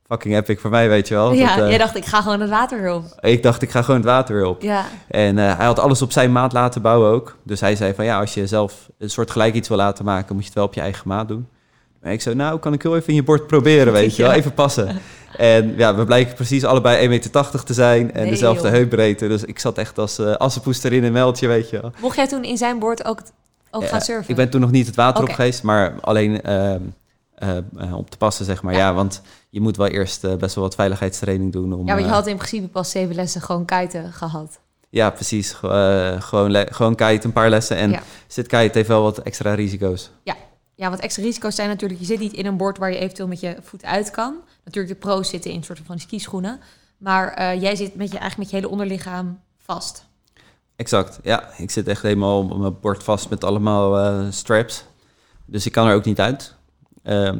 fucking epic voor mij, weet je wel. Ja, Dat, eh, jij dacht, ik ga gewoon het water op. Ik dacht, ik ga gewoon het water op. Ja. En eh, hij had alles op zijn maat laten bouwen ook. Dus hij zei van ja, als je zelf een soort gelijk iets wil laten maken, moet je het wel op je eigen maat doen. Maar ik zei, nou, kan ik heel even in je bord proberen, weet je wel, even passen. En ja, we blijken precies allebei 1,80 meter te zijn en Nee, dezelfde joh. heupbreedte. Dus ik zat echt als uh, assenpoester in een meldje, weet je wel. Mocht jij toen in zijn boord ook, ook Ja, gaan surfen? Ik ben toen nog niet het water Oké. op geweest, maar alleen ehm, eh, eh, op te passen, zeg maar. Ja. Ja, want je moet wel eerst eh, best wel wat veiligheidstraining doen. Om, Ja, want je had in principe pas zeven lessen gewoon kiten gehad. Ja, precies. Ge- gewoon, gewoon kite, een paar lessen. En Ja. zit kite heeft wel wat extra risico's. Ja, wat extra risico's zijn natuurlijk, je zit niet in een bord waar je eventueel met je voet uit kan. Natuurlijk, de pro's zitten in een soort van skischoenen. Maar jij zit met je, eigenlijk met je hele onderlichaam vast. Exact, ja. Ik zit echt helemaal op mijn bord vast met allemaal straps. Dus ik kan er ook niet uit. Ehm,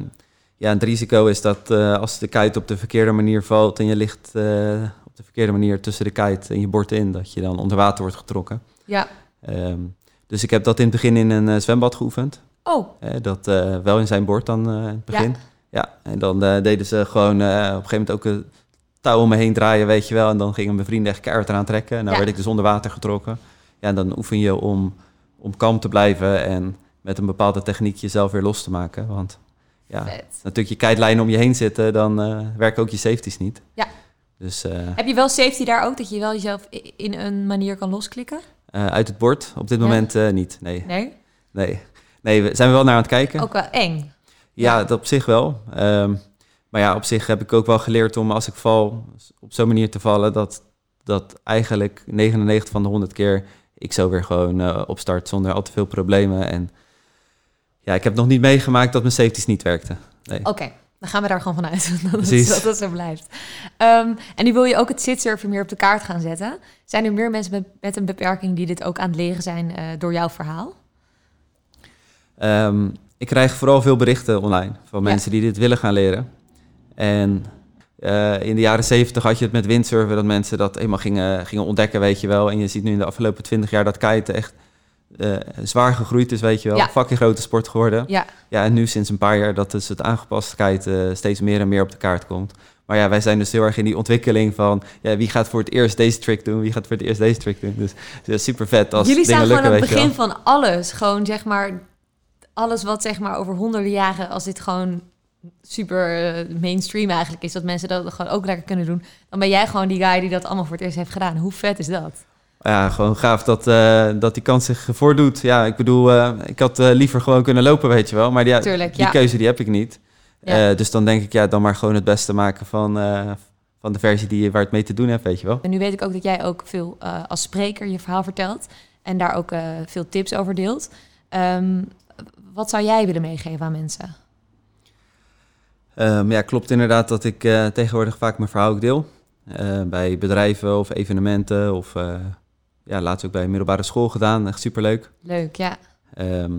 ja, het risico is dat eh, als de kite op de verkeerde manier valt... en je ligt eh, op de verkeerde manier tussen de kite en je bord in... dat je dan onder water wordt getrokken. Ja. Ehm, dus ik heb dat in het begin in een eh, zwembad geoefend. Oh, dat wel in zijn bord dan in het begin. Ja, en dan deden ze gewoon op een gegeven moment ook een touw om me heen draaien, weet je wel. En dan gingen mijn vrienden echt keihard eraan trekken. En dan Ja. werd ik dus onder water getrokken. Ja, en dan oefen je om, om kalm te blijven en met een bepaalde techniek jezelf weer los te maken. Want ja, vet. natuurlijk je kitelijnen om je heen zitten, dan eh, werken ook je safeties niet. Ja. Dus eh, Heb je wel safety daar ook, dat je wel jezelf in een manier kan losklikken? eh, uit het bord op dit Ja. moment niet, nee. Nee? Nee, nee we zijn we wel naar aan het kijken. Ook wel eng. Ja, dat op zich wel. Ehm, maar ja, op zich heb ik ook wel geleerd om als ik val, op zo'n manier te vallen, dat, dat eigenlijk 99 van de 100 keer ik zo weer gewoon opstart zonder al te veel problemen. En ja, ik heb nog niet meegemaakt dat mijn safeties niet werkten. Nee. Oké, dan gaan we daar gewoon vanuit dat, het, Precies. dat het zo blijft. Ehm, en nu wil je ook het zitsurfen meer op de kaart gaan zetten. Zijn er meer mensen met, met een beperking die dit ook aan het leren zijn eh, door jouw verhaal? Ehm, ik krijg vooral veel berichten online van Ja. mensen die dit willen gaan leren. En eh, in de jaren 70 had je het met windsurfen, dat mensen dat eenmaal gingen, gingen ontdekken, weet je wel. En je ziet nu in de afgelopen 20 jaar dat kiten echt eh, zwaar gegroeid is, weet je wel. Ja. Fucking grote sport geworden. Ja, Ja, en nu sinds een paar jaar dat dus het aangepast kiten eh, steeds meer en meer op de kaart komt. Maar ja, wij zijn dus heel erg in die ontwikkeling van ja, wie gaat voor het eerst deze trick doen, wie gaat voor het eerst deze trick doen. Dus is super vet als jullie staan gewoon aan het begin van alles. Gewoon zeg maar, alles wat zeg maar over honderden jaren, als dit gewoon super eh, mainstream eigenlijk is, dat mensen dat gewoon ook lekker kunnen doen, dan ben jij gewoon die guy die dat allemaal voor het eerst heeft gedaan. Hoe vet is dat? Ja, gewoon gaaf dat, eh, dat die kans zich voordoet. Ja, ik bedoel, eh, ik had eh, liever gewoon kunnen lopen, weet je wel. Maar die, Tuurlijk, die ja. keuze die heb ik niet. Ja. Dus dan denk ik, ja, dan maar gewoon het beste maken van, van de versie die je, waar het mee te doen hebt, weet je wel. En nu weet ik ook dat jij ook veel als spreker je verhaal vertelt en daar ook veel tips over deelt. Ehm, wat zou jij willen meegeven aan mensen? Ehm, ja, klopt inderdaad dat ik tegenwoordig vaak mijn verhaal ook deel. Bij bedrijven of evenementen of ja, laatst ook bij een middelbare school gedaan. Echt superleuk. Leuk, ja. Ehm,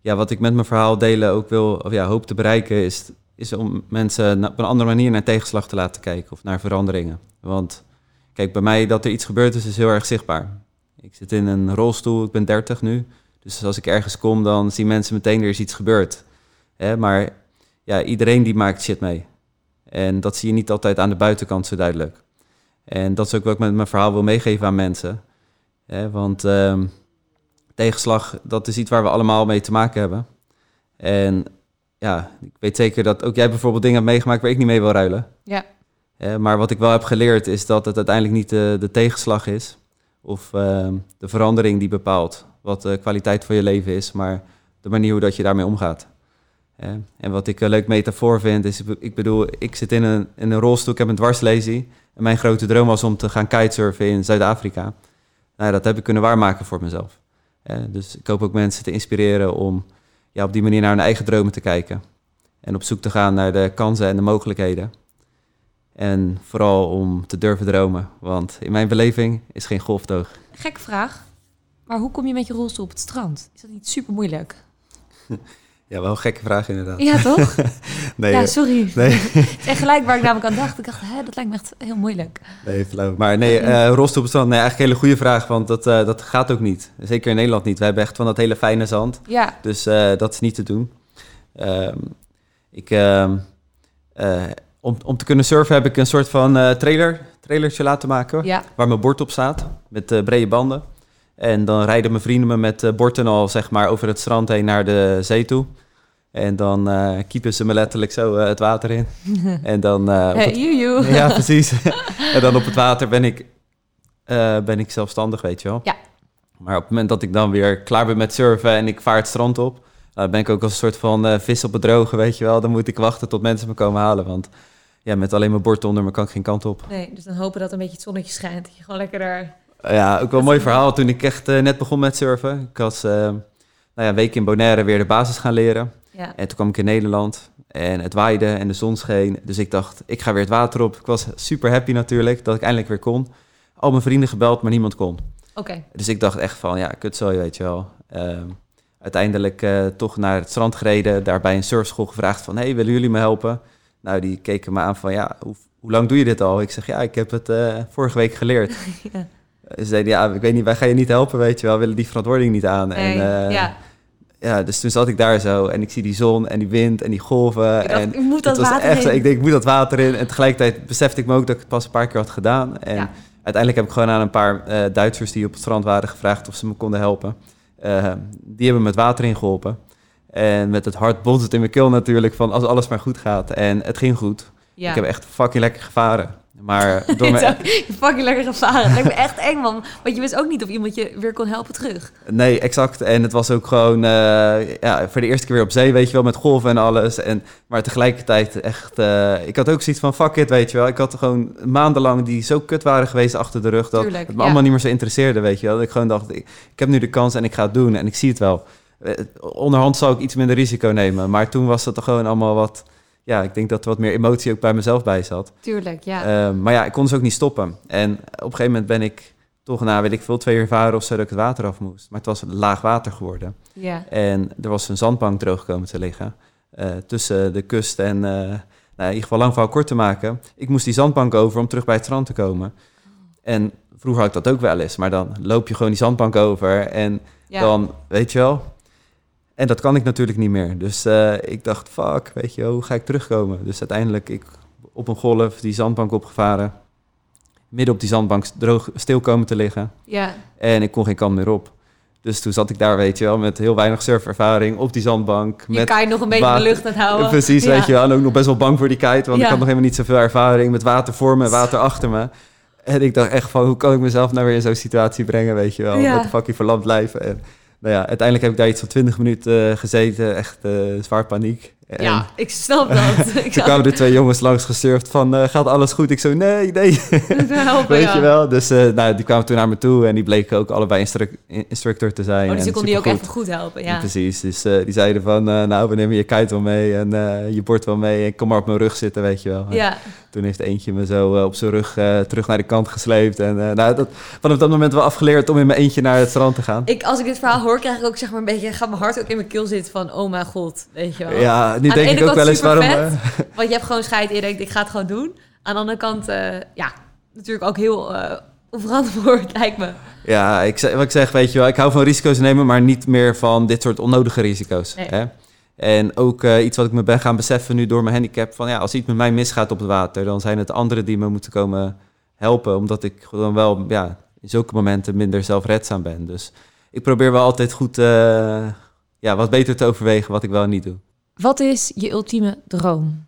ja, wat ik met mijn verhaal delen ook wil, of ja, hoop te bereiken, is, is om mensen op een andere manier naar tegenslag te laten kijken of naar veranderingen. Want kijk, bij mij dat er iets gebeurd is, is heel erg zichtbaar. Ik zit in een rolstoel, ik ben 30 nu. Dus als ik ergens kom, dan zien mensen meteen er is iets gebeurd. Hè, maar ja, iedereen die maakt shit mee. En dat zie je niet altijd aan de buitenkant zo duidelijk. En dat is ook wat ik met mijn verhaal wil meegeven aan mensen. Hè, want ehm, tegenslag, dat is iets waar we allemaal mee te maken hebben. En ja, ik weet zeker dat ook jij bijvoorbeeld dingen hebt meegemaakt waar ik niet mee wil ruilen. Ja. Eh, maar wat ik wel heb geleerd is dat het uiteindelijk niet de, de tegenslag is of ehm, de verandering die bepaalt wat de kwaliteit van je leven is, maar de manier hoe dat je daarmee omgaat. Eh, en wat ik een leuk metafoor vind is, ik bedoel, ik zit in een, in een rolstoel, ik heb een dwarslesie. En mijn grote droom was om te gaan kitesurfen in Zuid-Afrika. Nou, dat heb ik kunnen waarmaken voor mezelf. Dus ik hoop ook mensen te inspireren om ja, op die manier naar hun eigen dromen te kijken. En op zoek te gaan naar de kansen en de mogelijkheden. En vooral om te durven dromen. Want in mijn beleving is geen golftoog. Gekke vraag. Maar hoe kom je met je rolstoel op het strand? Is dat niet super moeilijk? Ja, wel een gekke vraag inderdaad. Ja, toch? Nee, ja, sorry. nee, Het is echt gelijk waar ik namelijk aan dacht. Ik dacht, hè, dat lijkt me echt heel moeilijk. nee. Maar nee, eh rolstoel op het strand. Nee, eigenlijk een hele goede vraag. Want dat, eh, dat gaat ook niet. Zeker in Nederland niet. We hebben echt van dat hele fijne zand. Ja, Dus eh, dat is niet te doen. Ehm, ik, ehm, eh, om, om te kunnen surfen heb ik een soort van trailer, trailertje laten maken. ja. Waar mijn bord op staat. Met brede banden. En dan rijden mijn vrienden me met uh, bord en al zeg maar over het strand heen naar de zee toe. En dan eh kiepen ze me letterlijk zo eh, het water in. En dan... eh, op Hey, het- you, you. ja, precies. en dan op het water ben ik, eh, ben ik zelfstandig, weet je wel. Ja. Maar op het moment dat ik dan weer klaar ben met surfen en ik vaar het strand op, dan ben ik ook als een soort van eh, vis op het droge, weet je wel. Dan moet ik wachten tot mensen me komen halen, want ja, met alleen mijn bord onder me kan ik geen kant op. Nee, dus dan hopen dat een beetje het zonnetje schijnt. Dat je gewoon lekker daar Ja, ook wel een mooi verhaal. Toen ik echt eh, net begon met surfen. Ik was eh, nou ja, een week in Bonaire weer de basis gaan leren. Ja. En toen kwam ik in Nederland en het waaide en de zon scheen. Dus ik dacht, ik ga weer het water op. Ik was super happy natuurlijk dat ik eindelijk weer kon. Al mijn vrienden gebeld, maar niemand kon. Oké. Dus ik dacht echt van, ja, kut zo, weet je wel. Ehm, uiteindelijk eh, toch naar het strand gereden. Daar bij een surfschool gevraagd van, hey, willen jullie me helpen? Nou, die keken me aan van, ja, hoe, hoe lang doe je dit al? Ik zeg, ja, ik heb het eh, vorige week geleerd. Ja. Ze zeiden, ja, ik weet niet, wij gaan je niet helpen, weet je wel. We willen die verantwoording niet aan. Nee, en, eh, ja. ja, dus toen zat ik daar zo en ik zie die zon en die wind en die golven. Ik dacht, en ik moet dat water echt, in. ik denk, ik moet dat water in. En tegelijkertijd besefte ik me ook dat ik het pas een paar keer had gedaan. En Ja. uiteindelijk heb ik gewoon aan een paar eh, Duitsers die op het strand waren gevraagd of ze me konden helpen. Eh, die hebben me het water ingeholpen. En met het hart botst het in mijn keel natuurlijk van als alles maar goed gaat. En het ging goed. Ja. Ik heb echt fucking lekker gevaren. Maar door je fucking lekker gevaren. Het lijkt me echt eng, man. Want je wist ook niet of iemand je weer kon helpen terug. Nee, exact. En het was ook gewoon eh, ja, voor de eerste keer weer op zee, weet je wel, met golven en alles. En, maar tegelijkertijd echt, eh, ik had ook zoiets van, fuck it, weet je wel. Ik had gewoon maandenlang die zo kut waren geweest achter de rug, dat Tuurlijk, het me ja. allemaal niet meer zo interesseerde, weet je wel. Dat ik gewoon dacht, ik, ik heb nu de kans en ik ga het doen en ik zie het wel. Eh, onderhand zou ik iets minder risico nemen, maar toen was het toch gewoon allemaal wat... Ja, ik denk dat er wat meer emotie ook bij mezelf bij zat. Tuurlijk, ja. Eh, maar ja, ik kon dus ook niet stoppen. En op een gegeven moment ben ik toch na, weet ik veel, twee uur varen of zo dat ik het water af moest. Maar het was laag water geworden. ja. En er was een zandbank droog komen te liggen eh, tussen de kust en, eh, nou, in ieder geval lang verhaal kort te maken. Ik moest die zandbank over om terug bij het strand te komen. En vroeger had ik dat ook wel eens, maar dan loop je gewoon die zandbank over en ja. dan, weet je wel. En dat kan ik natuurlijk niet meer. Dus eh, ik dacht, fuck, weet je, hoe ga ik terugkomen? Dus uiteindelijk, ik op een golf die zandbank opgevaren. Midden op die zandbank droog stil komen te liggen. ja. En ik kon geen kant meer op. Dus toen zat ik daar, weet je wel, met heel weinig surfervaring op die zandbank. Je met kan je nog een beetje water- de lucht aan houden. Precies, Ja. weet je wel. En ook nog best wel bang voor die kite, want Ja. ik had nog helemaal niet zoveel ervaring met water voor me, water achter me. En ik dacht echt van, hoe kan ik mezelf nou weer in zo'n situatie brengen, weet je wel. Ja. Met fucking verlamd blijven. En nou ja, uiteindelijk heb ik daar iets van 20 minuten eh, gezeten, echt eh, zwaar paniek. En Ja, ik snap dat. ik toen kwamen er twee jongens langs gesurfd van, eh, gaat alles goed? Ik zo, nee, nee. helpen, Weet ja. je wel? Dus eh, nou, die kwamen toen naar me toe en die bleken ook allebei instru- instructor te zijn. Oh, dus je en kon die ook even goed helpen, ja. Precies, dus eh, die zeiden van, nou, we nemen je kite wel mee en je bord wel mee en kom maar op mijn rug zitten, weet je wel. Ja, Toen heeft eentje me zo op zijn rug terug naar de kant gesleept en nou, dat, vanaf dat moment wel afgeleerd om in mijn eentje naar het strand te gaan. ik, als ik dit verhaal hoor, krijg ik ook zeg maar een beetje, gaat mijn hart ook in mijn keel zitten van, oh mijn god, weet je wel. Ja, nu de denk ene ik ook wel eens waarom... supervet. eh, Want je hebt gewoon scheid denkt, ik ga het gewoon doen. Aan de andere kant, eh, ja, natuurlijk ook heel eh onverantwoord, lijkt me. Ja, ik zeg, wat ik zeg, weet je wel, ik hou van risico's nemen, maar niet meer van dit soort onnodige risico's. Nee. Hè? En ook iets wat ik me ben gaan beseffen nu door mijn handicap, van ja, als iets met mij misgaat op het water, dan zijn het anderen die me moeten komen helpen, omdat ik gewoon wel, ja, in zulke momenten minder zelfredzaam ben. Dus ik probeer wel altijd goed, ja, wat beter te overwegen wat ik wel en niet doe. Wat is je ultieme droom?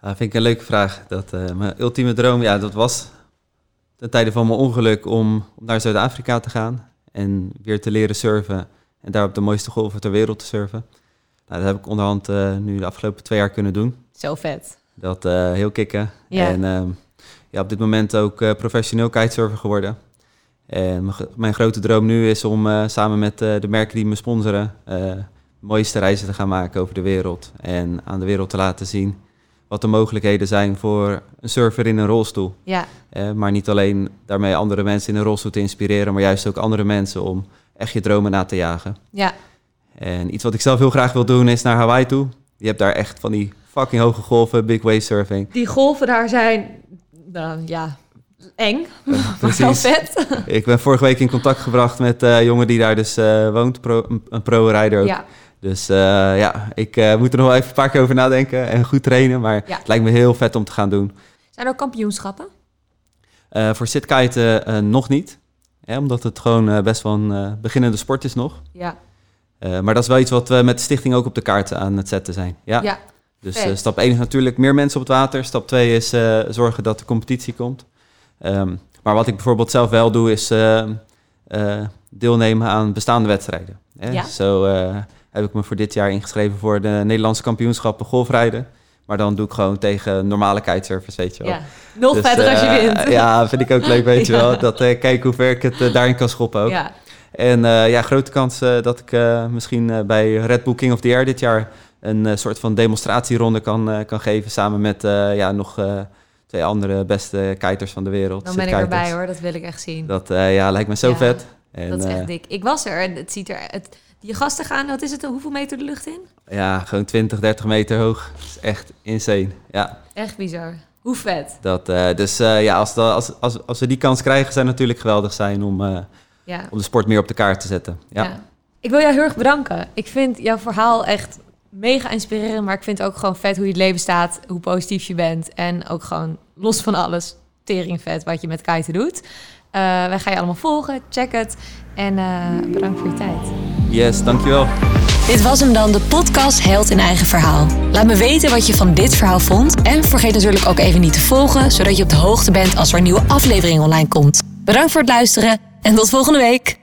Dat vind ik een leuke vraag. Dat, eh, mijn ultieme droom, ja, dat was ten tijde van mijn ongeluk om, om naar Zuid-Afrika te gaan en weer te leren surfen en daar op de mooiste golven ter wereld te surfen. Nou, dat heb ik onderhand eh, nu de afgelopen twee jaar kunnen doen. Zo vet. Dat eh, heel kicken. Ja. En ehm, ja, op dit moment ook professioneel kitesurfer geworden. En mijn, gro- mijn grote droom nu is om samen met de merken die me sponsoren... mooiste reizen te gaan maken over de wereld. En aan de wereld te laten zien wat de mogelijkheden zijn voor een surfer in een rolstoel. Ja, maar niet alleen daarmee andere mensen in een rolstoel te inspireren... maar juist ook andere mensen om echt je dromen na te jagen. ja, En iets wat ik zelf heel graag wil doen is naar Hawaii toe. Je hebt daar echt van die fucking hoge golven, big wave surfing. die golven daar zijn, nou ja, eng, maar wel vet. Ik ben vorige week in contact gebracht met eh, een jongen die daar dus eh, woont, pro, een- pro-rijder ook. Ja, Dus eh, ja, ik eh, moet er nog wel even een paar keer over nadenken en goed trainen. Maar Ja. het lijkt me heel vet om te gaan doen. zijn er ook kampioenschappen? Eh, voor sitkiten nog niet. Hè, omdat het gewoon best wel een beginnende sport is nog. Ja, maar dat is wel iets wat we met de stichting ook op de kaart aan het zetten zijn. Ja. ja. Dus stap 1 is natuurlijk meer mensen op het water. Stap 2 is zorgen dat de competitie komt. Ehm, maar wat ik bijvoorbeeld zelf wel doe, is eh, eh, deelnemen aan bestaande wedstrijden. Hè? Ja. Zo heb ik me voor dit jaar ingeschreven voor de Nederlandse kampioenschappen golfrijden. Maar dan doe ik gewoon tegen normale kitesurfers, weet je wel. Ja, nog Dus, verder als je eh, wint. Ja, vind ik ook leuk, weet je Ja. wel. Dat kijken hoe ver ik het eh, daarin kan schoppen ook. Ja. En ja, grote kans dat ik misschien bij Red Bull King of the Air dit jaar een soort van demonstratieronde kan, kan geven. Samen met ja, nog twee andere beste kiters van de wereld. Dan ben ik erbij hoor, dat wil ik echt zien. Dat ja, lijkt me zo Ja, vet. En, dat is echt dik. Ik was er en het ziet er... Het, die gasten gaan, wat is het, hoeveel meter de lucht in? ja, gewoon 20, 30 meter hoog. Dat is echt insane. Ja, Echt bizar. Hoe vet. dat, eh, dus eh, ja, als, dat- als, als, als we die kans krijgen, zou het natuurlijk geweldig zijn om, eh, Ja. om de sport meer op de kaart te zetten. Ja. Ja. Ik wil jou heel erg bedanken. Ik vind jouw verhaal echt mega inspirerend, maar ik vind ook gewoon vet hoe je het leven staat, hoe positief je bent en ook gewoon los van alles tering vet wat je met kiten doet. Wij gaan je allemaal volgen, check het en eh, bedankt voor je tijd. Yes, dankjewel. Dit was hem dan, de podcast Held in Eigen Verhaal. Laat me weten wat je van dit verhaal vond. En vergeet natuurlijk ook even niet te volgen, zodat je op de hoogte bent als er een nieuwe aflevering online komt. Bedankt voor het luisteren en tot volgende week.